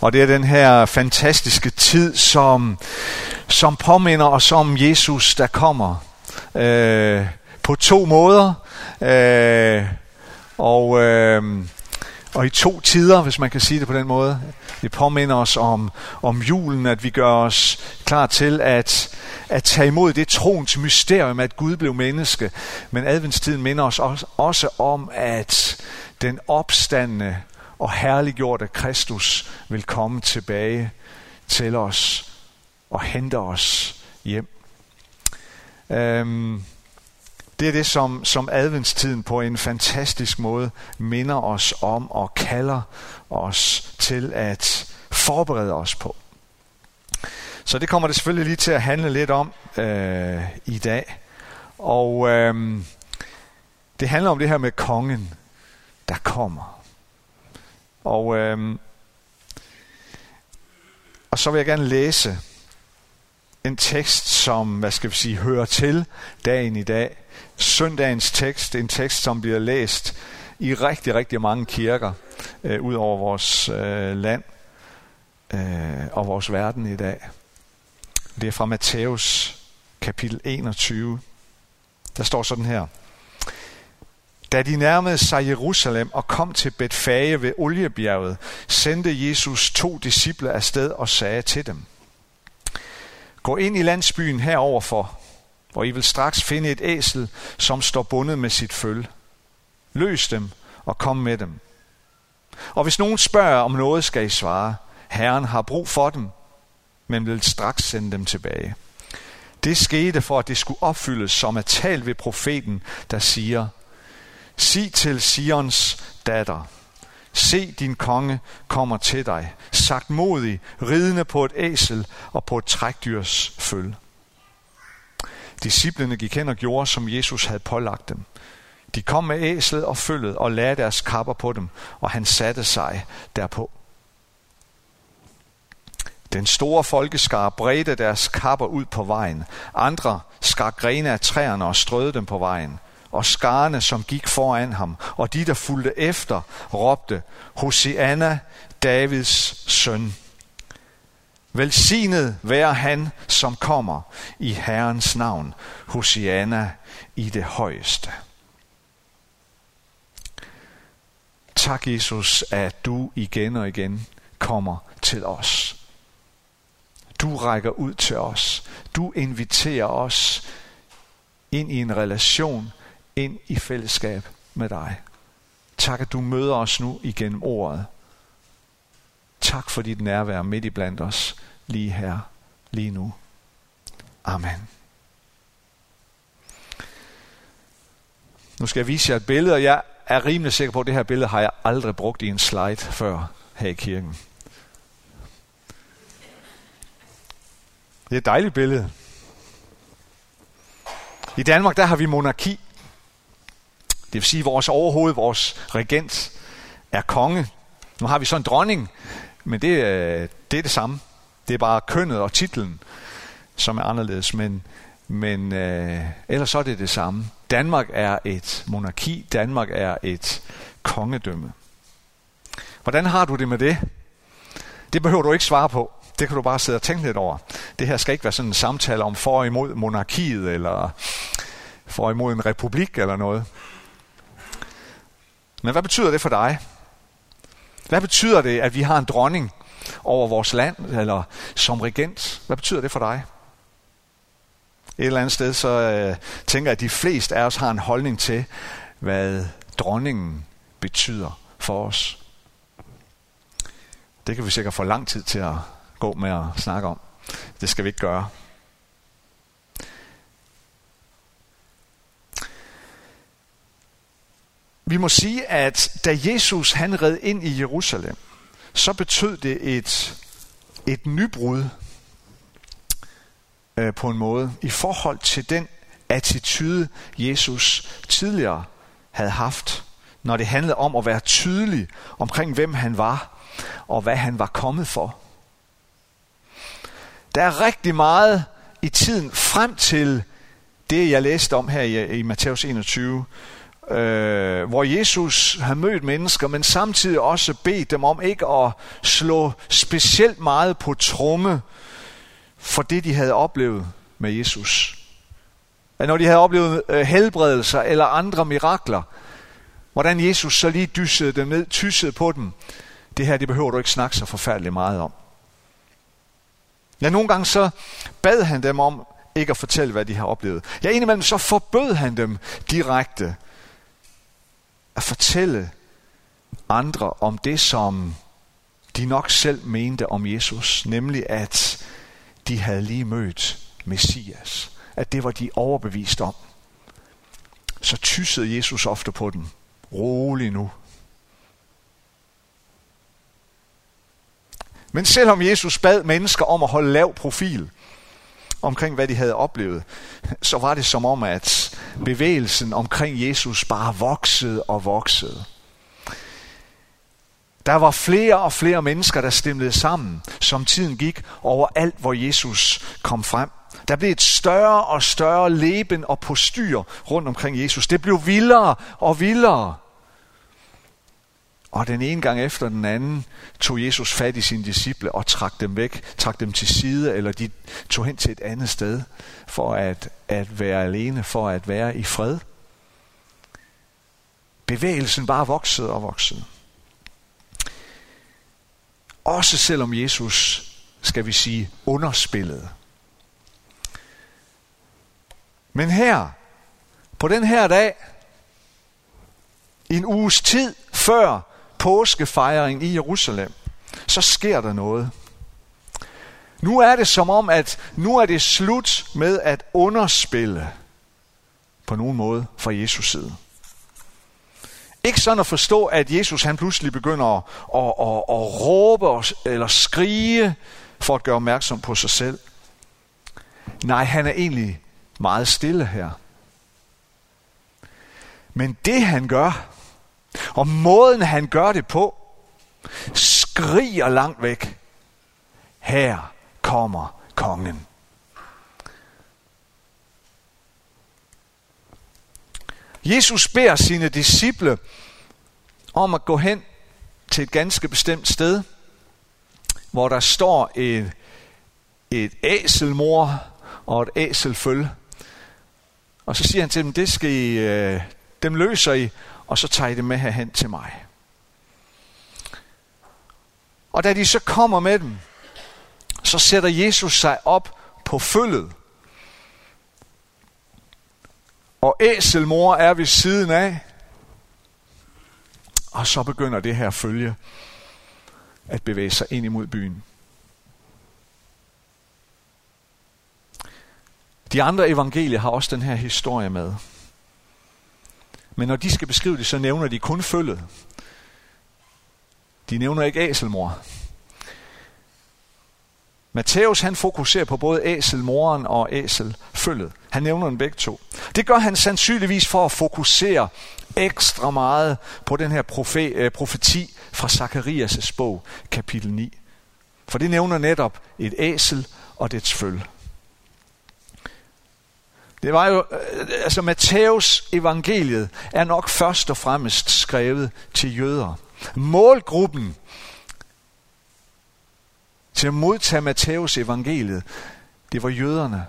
og det er den her fantastiske tid, som, som påminder os om Jesus, der kommer øh, på to måder, øh, og, øh, og i to tider, hvis man kan sige det på den måde. Det påminder os om, om julen, at vi gør os klar til at, at tage imod det troens mysterium, at Gud blev menneske. Men adventstiden minder os også, også om, at den opstandende og herliggjorte Kristus vil komme tilbage til os og hente os hjem. Øhm, det er det, som, som adventstiden på en fantastisk måde minder os om og kalder os til at forberede os på. Så det kommer det selvfølgelig lige til at handle lidt om øh, i dag. Og øh, det handler om det her med kongen, der kommer. Og, øh, og så vil jeg gerne læse en tekst, som, hvad skal vi sige, hører til dagen i dag. Søndagens tekst, en tekst, som bliver læst i rigtig, rigtig mange kirker øh, ud over vores øh, land øh, og vores verden i dag. Det er fra Matthæus kapitel 21. Der står sådan her. Da de nærmede sig Jerusalem og kom til Betfage ved Oliebjerget, sendte Jesus to disciple afsted og sagde til dem, Gå ind i landsbyen heroverfor, hvor I vil straks finde et æsel, som står bundet med sit føl. Løs dem og kom med dem. Og hvis nogen spørger om noget, skal I svare, Herren har brug for dem, men vil straks sende dem tilbage. Det skete for, at det skulle opfyldes, som er talt ved profeten, der siger, sig til Sions datter, se din konge kommer til dig, sagt modig, ridende på et æsel og på et trækdyrs føl. Disciplene gik hen og gjorde, som Jesus havde pålagt dem. De kom med æslet og følget og lagde deres kapper på dem, og han satte sig derpå. Den store folkeskar bredte deres kapper ud på vejen. Andre skar grene af træerne og strøede dem på vejen og skarne, som gik foran ham, og de, der fulgte efter, råbte, Hosianna, Davids søn. Velsignet være han, som kommer i Herrens navn, Hosianna i det højeste. Tak, Jesus, at du igen og igen kommer til os. Du rækker ud til os. Du inviterer os ind i en relation ind i fællesskab med dig. Tak, at du møder os nu igennem ordet. Tak for dit nærvær midt i blandt os, lige her, lige nu. Amen. Nu skal jeg vise jer et billede, og jeg er rimelig sikker på, at det her billede har jeg aldrig brugt i en slide før her i kirken. Det er et dejligt billede. I Danmark, der har vi monarki. Det vil sige, at vores overhoved, vores regent, er konge. Nu har vi så en dronning, men det, øh, det er det samme. Det er bare kønnet og titlen, som er anderledes, men, men øh, ellers så er det det samme. Danmark er et monarki, Danmark er et kongedømme. Hvordan har du det med det? Det behøver du ikke svare på. Det kan du bare sidde og tænke lidt over. Det her skal ikke være sådan en samtale om for og imod monarkiet, eller for og imod en republik, eller noget. Men hvad betyder det for dig? Hvad betyder det, at vi har en dronning over vores land, eller som regent? Hvad betyder det for dig? Et eller andet sted, så øh, tænker jeg, at de fleste af os har en holdning til, hvad dronningen betyder for os. Det kan vi sikkert få lang tid til at gå med at snakke om. Det skal vi ikke gøre. Vi må sige, at da Jesus han red ind i Jerusalem, så betød det et, et nybrud øh, på en måde i forhold til den attitude, Jesus tidligere havde haft, når det handlede om at være tydelig omkring, hvem han var og hvad han var kommet for. Der er rigtig meget i tiden frem til det, jeg læste om her i, i Matthæus 21, øh, hvor Jesus har mødt mennesker, men samtidig også bedt dem om ikke at slå specielt meget på tromme for det, de havde oplevet med Jesus. At når de havde oplevet øh, helbredelser eller andre mirakler, hvordan Jesus så lige dyssede dem ned, tyssede på dem, det her, det behøver du ikke snakke så forfærdeligt meget om. Ja, nogle gange så bad han dem om ikke at fortælle, hvad de har oplevet. Ja, indimellem så forbød han dem direkte at fortælle andre om det, som de nok selv mente om Jesus, nemlig at de havde lige mødt Messias. At det var de overbevist om. Så tyssede Jesus ofte på den. Rolig nu. Men selvom Jesus bad mennesker om at holde lav profil omkring, hvad de havde oplevet, så var det som om, at bevægelsen omkring Jesus bare voksede og voksede. Der var flere og flere mennesker, der stemlede sammen, som tiden gik over alt, hvor Jesus kom frem. Der blev et større og større leben og postyr rundt omkring Jesus. Det blev vildere og vildere. Og den ene gang efter den anden tog Jesus fat i sine disciple og trak dem væk, trak dem til side, eller de tog hen til et andet sted for at, at være alene, for at være i fred. Bevægelsen bare voksede og voksede. Også selvom Jesus, skal vi sige, underspillede. Men her, på den her dag, en uges tid før påskefejring i Jerusalem, så sker der noget. Nu er det som om, at nu er det slut med at underspille på nogen måde fra Jesus side. Ikke sådan at forstå, at Jesus han pludselig begynder at, at, at, at råbe eller skrige for at gøre opmærksom på sig selv. Nej, han er egentlig meget stille her. Men det han gør, og måden han gør det på, skriger langt væk. Her kommer kongen. Jesus beder sine disciple om at gå hen til et ganske bestemt sted, hvor der står et, et æselmor og et æselføl. Og så siger han til dem, det skal I, øh, dem løser I, og så tager I det med herhen til mig. Og da de så kommer med dem, så sætter Jesus sig op på følget. Og æselmor er ved siden af. Og så begynder det her følge at bevæge sig ind imod byen. De andre evangelier har også den her historie med. Men når de skal beskrive det, så nævner de kun følget. De nævner ikke æselmor. Matthæus han fokuserer på både æselmoren og æselfølget. Han nævner dem begge to. Det gør han sandsynligvis for at fokusere ekstra meget på den her profe, øh, profeti fra Zakarias' bog, kapitel 9. For det nævner netop et æsel og dets følge. Det var jo, øh, altså Matthæus evangeliet er nok først og fremmest skrevet til jøder. Målgruppen til at modtage Matthæus evangeliet, det var jøderne.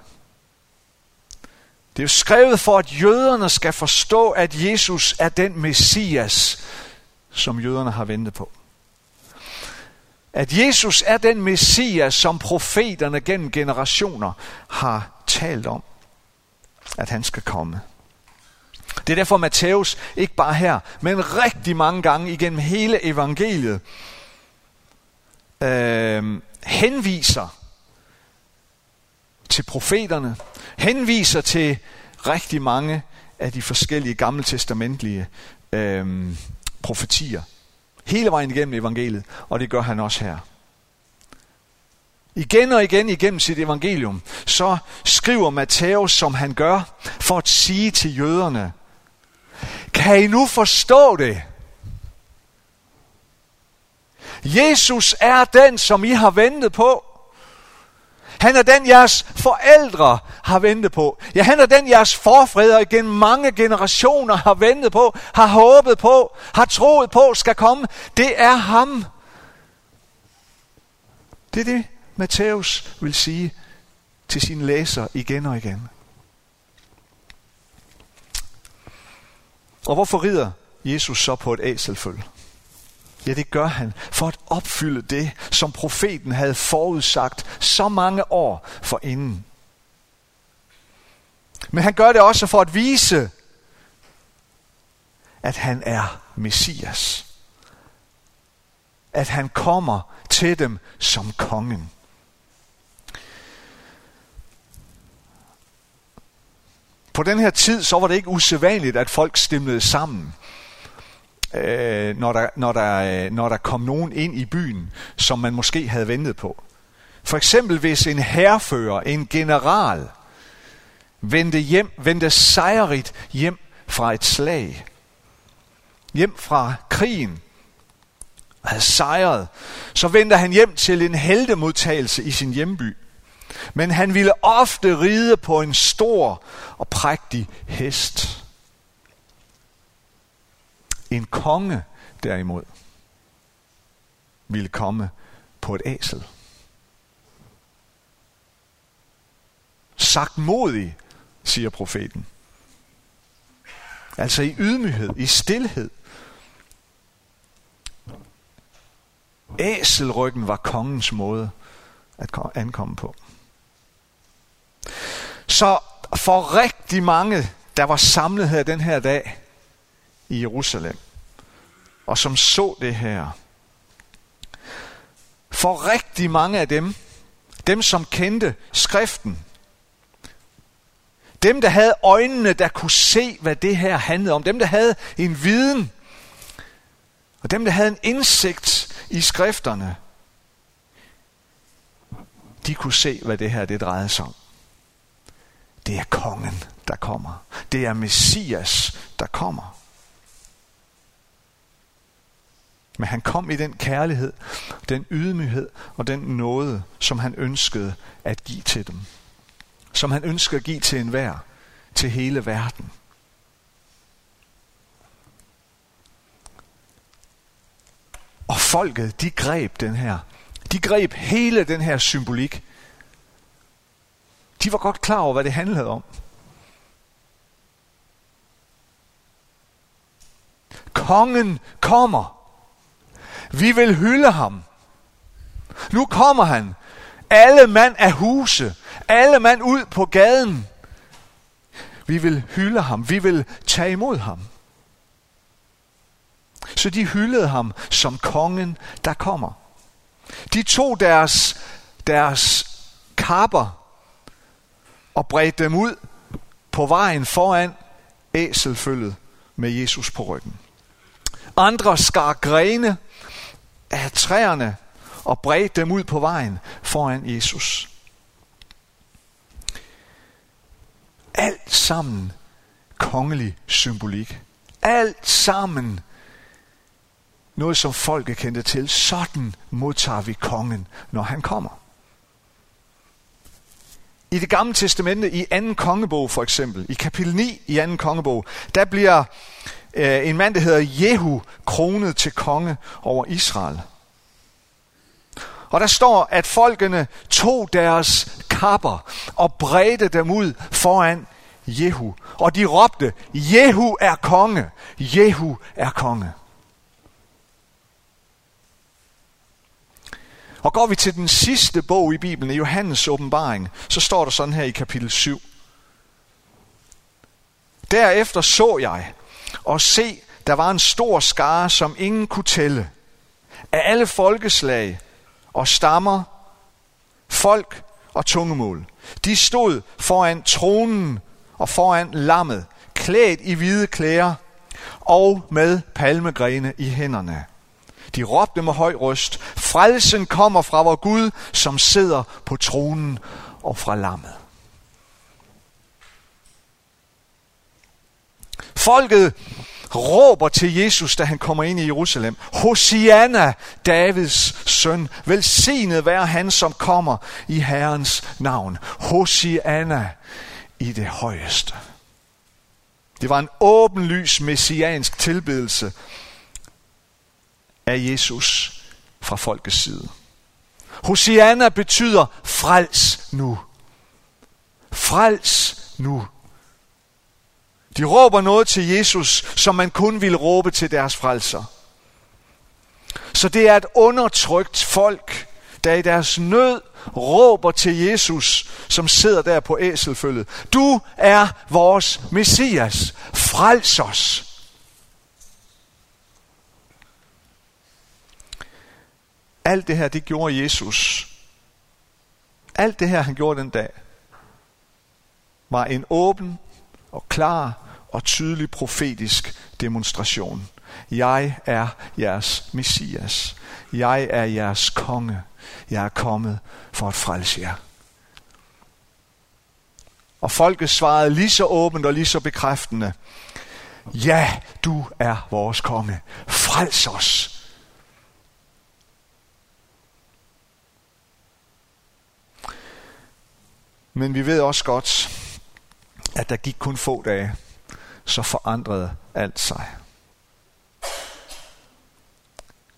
Det er jo skrevet for, at jøderne skal forstå, at Jesus er den Messias, som jøderne har ventet på. At Jesus er den Messias, som profeterne gennem generationer har talt om at han skal komme. Det er derfor Matthæus ikke bare her, men rigtig mange gange igennem hele evangeliet øh, henviser til profeterne, henviser til rigtig mange af de forskellige gammeltestamentlige øh, profetier. Hele vejen igennem evangeliet, og det gør han også her. Igen og igen igennem sit evangelium, så skriver Matthæus, som han gør, for at sige til jøderne, kan I nu forstå det? Jesus er den, som I har ventet på. Han er den, jeres forældre har ventet på. Ja, han er den, jeres forfædre igen mange generationer har ventet på, har håbet på, har troet på skal komme. Det er ham. Det er det, Matthæus vil sige til sine læsere igen og igen. Og hvorfor rider Jesus så på et æselføl? Ja, det gør han for at opfylde det, som profeten havde forudsagt så mange år for inden. Men han gør det også for at vise, at han er Messias. At han kommer til dem som kongen. På den her tid, så var det ikke usædvanligt, at folk stemlede sammen øh, når, der, når, der, øh, når der kom nogen ind i byen, som man måske havde ventet på. For eksempel hvis en herrefører, en general, vendte, hjem, vendte sejrigt hjem fra et slag, hjem fra krigen, havde sejret, så vendte han hjem til en heldemodtagelse i sin hjemby. Men han ville ofte ride på en stor og prægtig hest. En konge derimod ville komme på et æsel. Sagt modig, siger profeten. Altså i ydmyghed, i stillhed. Æselryggen var kongens måde at ankomme på. Så for rigtig mange, der var samlet her den her dag, i Jerusalem, og som så det her. For rigtig mange af dem, dem som kendte skriften, dem der havde øjnene, der kunne se, hvad det her handlede om, dem der havde en viden, og dem der havde en indsigt i skrifterne, de kunne se, hvad det her det drejede sig om. Det er kongen, der kommer. Det er Messias, der kommer. Men han kom i den kærlighed, den ydmyghed og den nåde, som han ønskede at give til dem. Som han ønskede at give til enhver, til hele verden. Og folket, de greb den her. De greb hele den her symbolik. De var godt klar over, hvad det handlede om. Kongen kommer. Vi vil hylde ham. Nu kommer han. Alle mand af huse. Alle mand ud på gaden. Vi vil hylde ham. Vi vil tage imod ham. Så de hyldede ham som kongen, der kommer. De tog deres, deres kapper og bredte dem ud på vejen foran æselfølget med Jesus på ryggen. Andre skar grene af træerne og bredte dem ud på vejen foran Jesus. Alt sammen kongelig symbolik. Alt sammen noget, som folket kendte til. Sådan modtager vi kongen, når han kommer. I det gamle testamente, i anden kongebog for eksempel, i kapitel 9 i anden kongebog, der bliver øh, en mand, der hedder Jehu, kronet til konge over Israel. Og der står, at folkene tog deres kapper og bredte dem ud foran Jehu. Og de råbte, Jehu er konge, Jehu er konge. Og går vi til den sidste bog i Bibelen, i Johannes åbenbaring, så står der sådan her i kapitel 7. Derefter så jeg, og se, der var en stor skare, som ingen kunne tælle, af alle folkeslag og stammer, folk og tungemål. De stod foran tronen og foran lammet, klædt i hvide klæder og med palmegrene i hænderne. De råbte med høj røst, frelsen kommer fra vor Gud, som sidder på tronen og fra lammet. Folket råber til Jesus, da han kommer ind i Jerusalem. Hosianna, Davids søn. Velsignet være han, som kommer i Herrens navn. Hosianna i det højeste. Det var en åbenlys messiansk tilbedelse af Jesus fra folkets side. Hosianna betyder frels nu. Frels nu. De råber noget til Jesus, som man kun ville råbe til deres frelser. Så det er et undertrykt folk, der i deres nød råber til Jesus, som sidder der på æselfølget. Du er vores Messias. Frels os. Alt det her, det gjorde Jesus. Alt det her, han gjorde den dag, var en åben og klar og tydelig profetisk demonstration. Jeg er jeres Messias. Jeg er jeres konge. Jeg er kommet for at frelse jer. Og folket svarede lige så åbent og lige så bekræftende. Ja, du er vores konge. Frels os. Men vi ved også godt, at der gik kun få dage, så forandrede alt sig.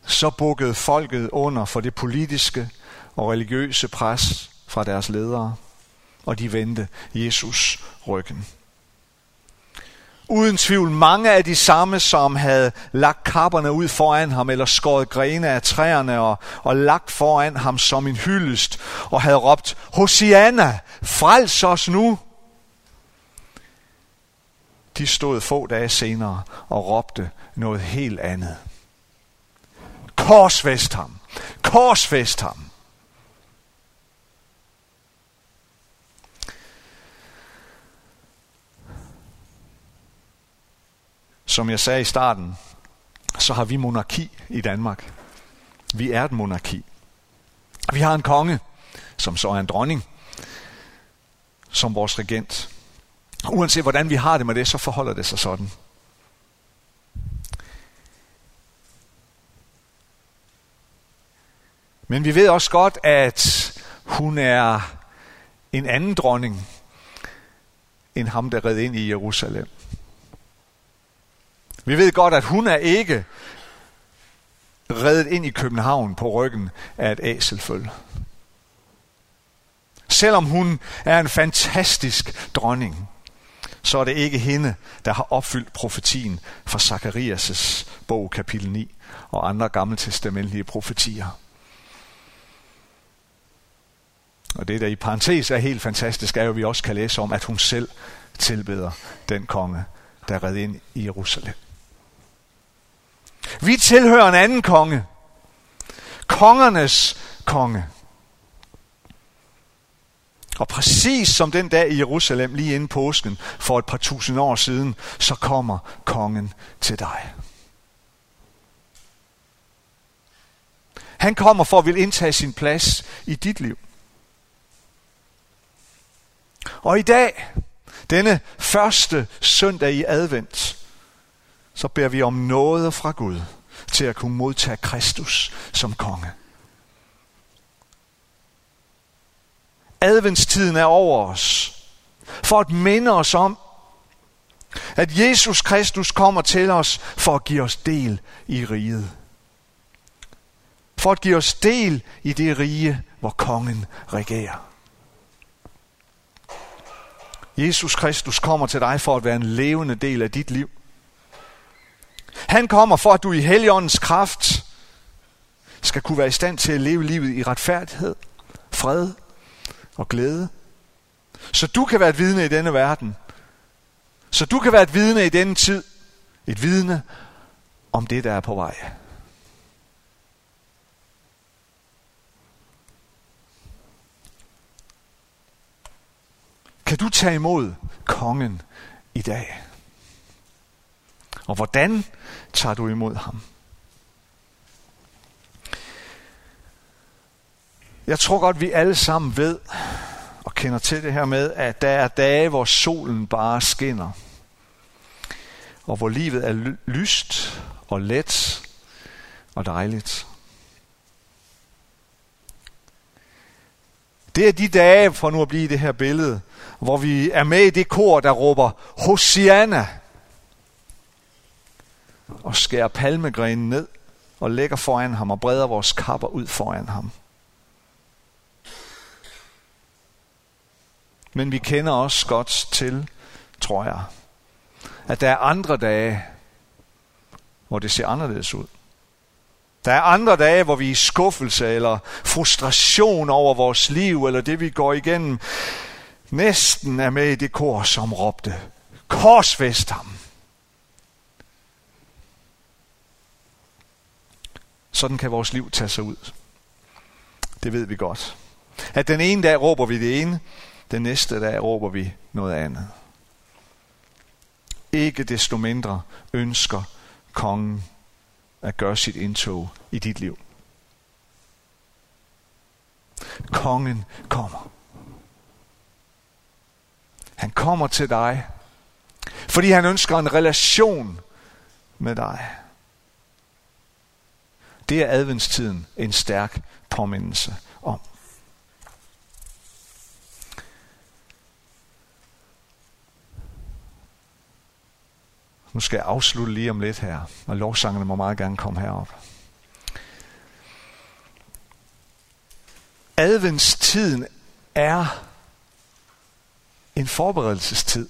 Så bukkede folket under for det politiske og religiøse pres fra deres ledere, og de vendte Jesus ryggen. Uden tvivl mange af de samme, som havde lagt kapperne ud foran ham, eller skåret grene af træerne og, og lagt foran ham som en hyldest, og havde råbt, Hosianna, frels os nu! De stod få dage senere og råbte noget helt andet. Korsfest ham! Korsfest ham! Som jeg sagde i starten, så har vi monarki i Danmark. Vi er et monarki. Vi har en konge, som så er en dronning, som vores regent. Uanset hvordan vi har det med det, så forholder det sig sådan. Men vi ved også godt, at hun er en anden dronning end ham, der red ind i Jerusalem. Vi ved godt, at hun er ikke reddet ind i København på ryggen af et æselføl. Selvom hun er en fantastisk dronning, så er det ikke hende, der har opfyldt profetien fra Zakarias' bog kapitel 9 og andre gammeltestamentlige profetier. Og det, der i parentes er helt fantastisk, er jo, at vi også kan læse om, at hun selv tilbeder den konge, der red ind i Jerusalem. Vi tilhører en anden konge. Kongernes konge. Og præcis som den dag i Jerusalem, lige inden påsken, for et par tusind år siden, så kommer kongen til dig. Han kommer for at vil indtage sin plads i dit liv. Og i dag, denne første søndag i advent, så beder vi om noget fra Gud til at kunne modtage Kristus som konge. Adventstiden er over os, for at minde os om, at Jesus Kristus kommer til os for at give os del i riget. For at give os del i det rige, hvor kongen regerer. Jesus Kristus kommer til dig for at være en levende del af dit liv. Han kommer for, at du i Helligåndens kraft skal kunne være i stand til at leve livet i retfærdighed, fred og glæde. Så du kan være et vidne i denne verden. Så du kan være et vidne i denne tid. Et vidne om det, der er på vej. Kan du tage imod kongen i dag? Og hvordan tager du imod ham? Jeg tror godt, vi alle sammen ved og kender til det her med, at der er dage, hvor solen bare skinner. og hvor livet er lyst og let og dejligt. Det er de dage, for nu at blive i det her billede, hvor vi er med i det kor, der råber Hosianna og skærer palmegrenen ned og lægger foran ham og breder vores kapper ud foran ham. Men vi kender også godt til, tror jeg, at der er andre dage, hvor det ser anderledes ud. Der er andre dage, hvor vi er i skuffelse eller frustration over vores liv, eller det vi går igennem, næsten er med i det kor, som råbte, korsfest ham. Sådan kan vores liv tage sig ud. Det ved vi godt. At den ene dag råber vi det ene, den næste dag råber vi noget andet. Ikke desto mindre ønsker kongen at gøre sit indtog i dit liv. Kongen kommer. Han kommer til dig, fordi han ønsker en relation med dig. Det er adventstiden en stærk påmindelse om. Nu skal jeg afslutte lige om lidt her, og lovsangerne må meget gerne komme herop. Adventstiden er en forberedelsestid.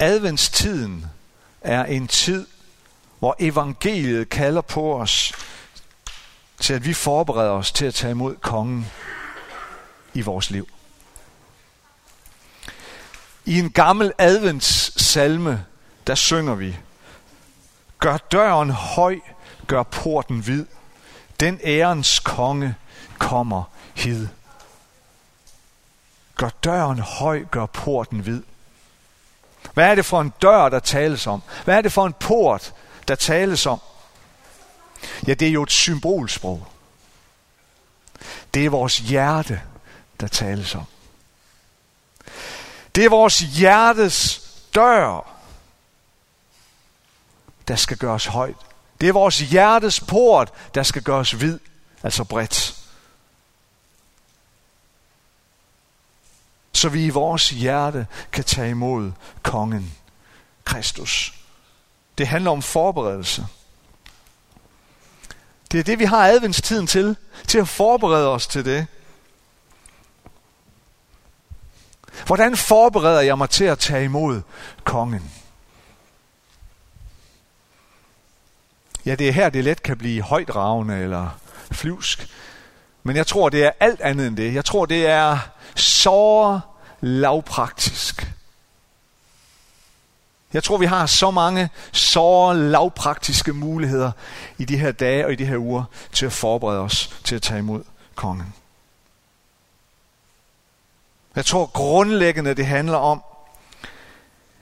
Adventstiden er en tid, hvor evangeliet kalder på os til, at vi forbereder os til at tage imod kongen i vores liv. I en gammel adventssalme, der synger vi, Gør døren høj, gør porten hvid. Den ærens konge kommer hid. Gør døren høj, gør porten hvid. Hvad er det for en dør, der tales om? Hvad er det for en port, der tales om? Ja, det er jo et symbolsprog. Det er vores hjerte, der tales om. Det er vores hjertes dør, der skal gøres højt. Det er vores hjertes port, der skal gøres hvid, altså bredt. Så vi i vores hjerte kan tage imod kongen, Kristus. Det handler om forberedelse. Det er det, vi har adventstiden til, til at forberede os til det. Hvordan forbereder jeg mig til at tage imod kongen? Ja, det er her, det let kan blive højdragende eller flyvsk. Men jeg tror, det er alt andet end det. Jeg tror, det er så lavpraktisk. Jeg tror, vi har så mange så lavpraktiske muligheder i de her dage og i de her uger til at forberede os til at tage imod kongen. Jeg tror grundlæggende, det handler om,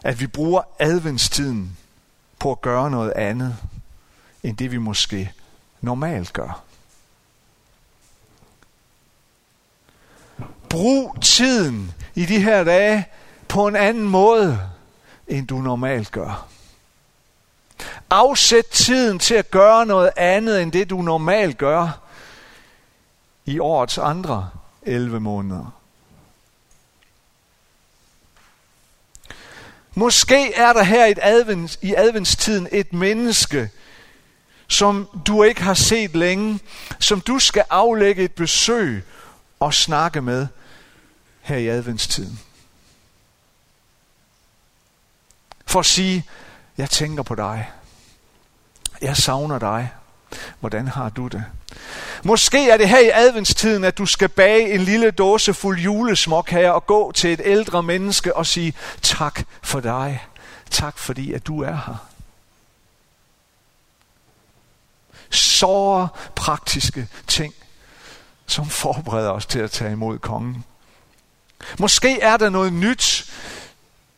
at vi bruger adventstiden på at gøre noget andet, end det vi måske normalt gør. Brug tiden i de her dage på en anden måde, end du normalt gør. Afsæt tiden til at gøre noget andet, end det du normalt gør i årets andre 11 måneder. Måske er der her et advent, i adventstiden et menneske, som du ikke har set længe, som du skal aflægge et besøg og snakke med her i adventstiden. For at sige, jeg tænker på dig. Jeg savner dig. Hvordan har du det? Måske er det her i adventstiden, at du skal bage en lille dåse fuld julesmok her og gå til et ældre menneske og sige tak for dig. Tak fordi, at du er her. Så praktiske ting, som forbereder os til at tage imod kongen. Måske er der noget nyt,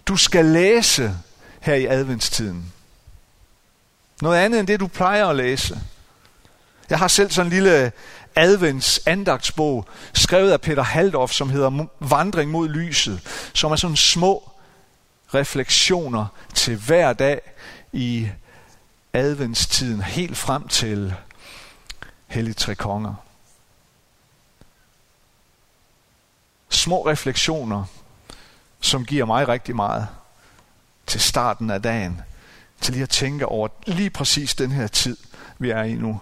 du skal læse her i adventstiden. Noget andet end det, du plejer at læse. Jeg har selv sådan en lille advents andagtsbog, skrevet af Peter Haldorf, som hedder Vandring mod lyset, som er sådan små refleksioner til hver dag i adventstiden, helt frem til Hellig Tre Konger. Små refleksioner, som giver mig rigtig meget til starten af dagen, til lige at tænke over lige præcis den her tid, vi er i nu.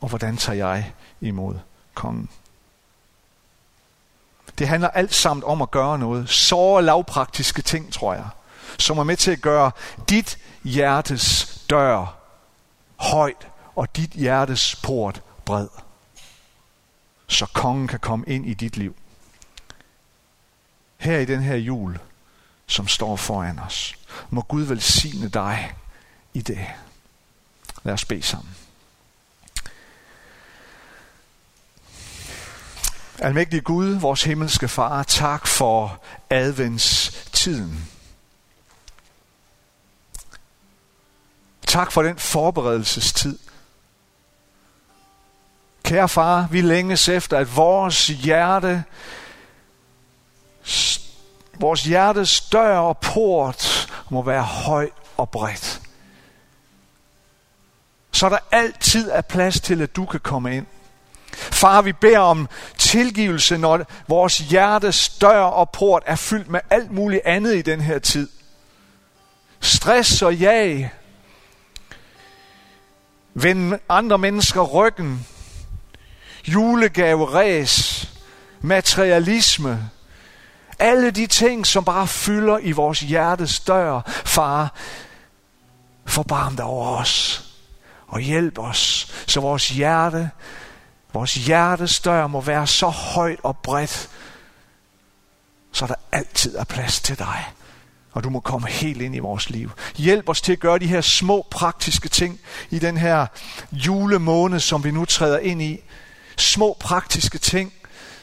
Og hvordan tager jeg imod kongen? Det handler alt sammen om at gøre noget. Så lavpraktiske ting, tror jeg. Som er med til at gøre dit hjertes dør højt og dit hjertes port bred. Så kongen kan komme ind i dit liv. Her i den her jul, som står foran os. Må Gud velsigne dig i det. Lad os bede sammen. Almægtige Gud, vores himmelske far, tak for adventstiden. Tak for den forberedelsestid. Kære far, vi længes efter, at vores hjerte, vores hjertes dør og port må være høj og bredt. Så der altid er plads til, at du kan komme ind. Far, vi beder om tilgivelse, når vores hjertes dør og port er fyldt med alt muligt andet i den her tid. Stress og jag. Vend andre mennesker ryggen. Julegave, ræs, materialisme. Alle de ting, som bare fylder i vores hjertes dør. Far, forbarm dig over os og hjælp os, så vores hjerte Vores hjertes dør må være så højt og bredt, så der altid er plads til dig. Og du må komme helt ind i vores liv. Hjælp os til at gøre de her små praktiske ting i den her julemåned, som vi nu træder ind i. Små praktiske ting,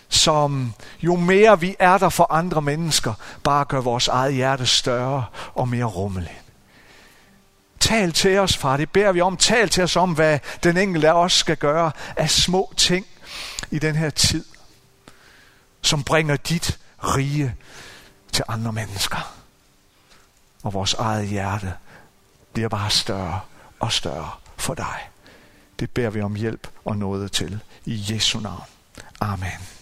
som jo mere vi er der for andre mennesker, bare gør vores eget hjerte større og mere rummeligt. Tal til os, far. Det beder vi om. Tal til os om, hvad den enkelte af os skal gøre af små ting i den her tid, som bringer dit rige til andre mennesker. Og vores eget hjerte bliver bare større og større for dig. Det beder vi om hjælp og noget til. I Jesu navn. Amen.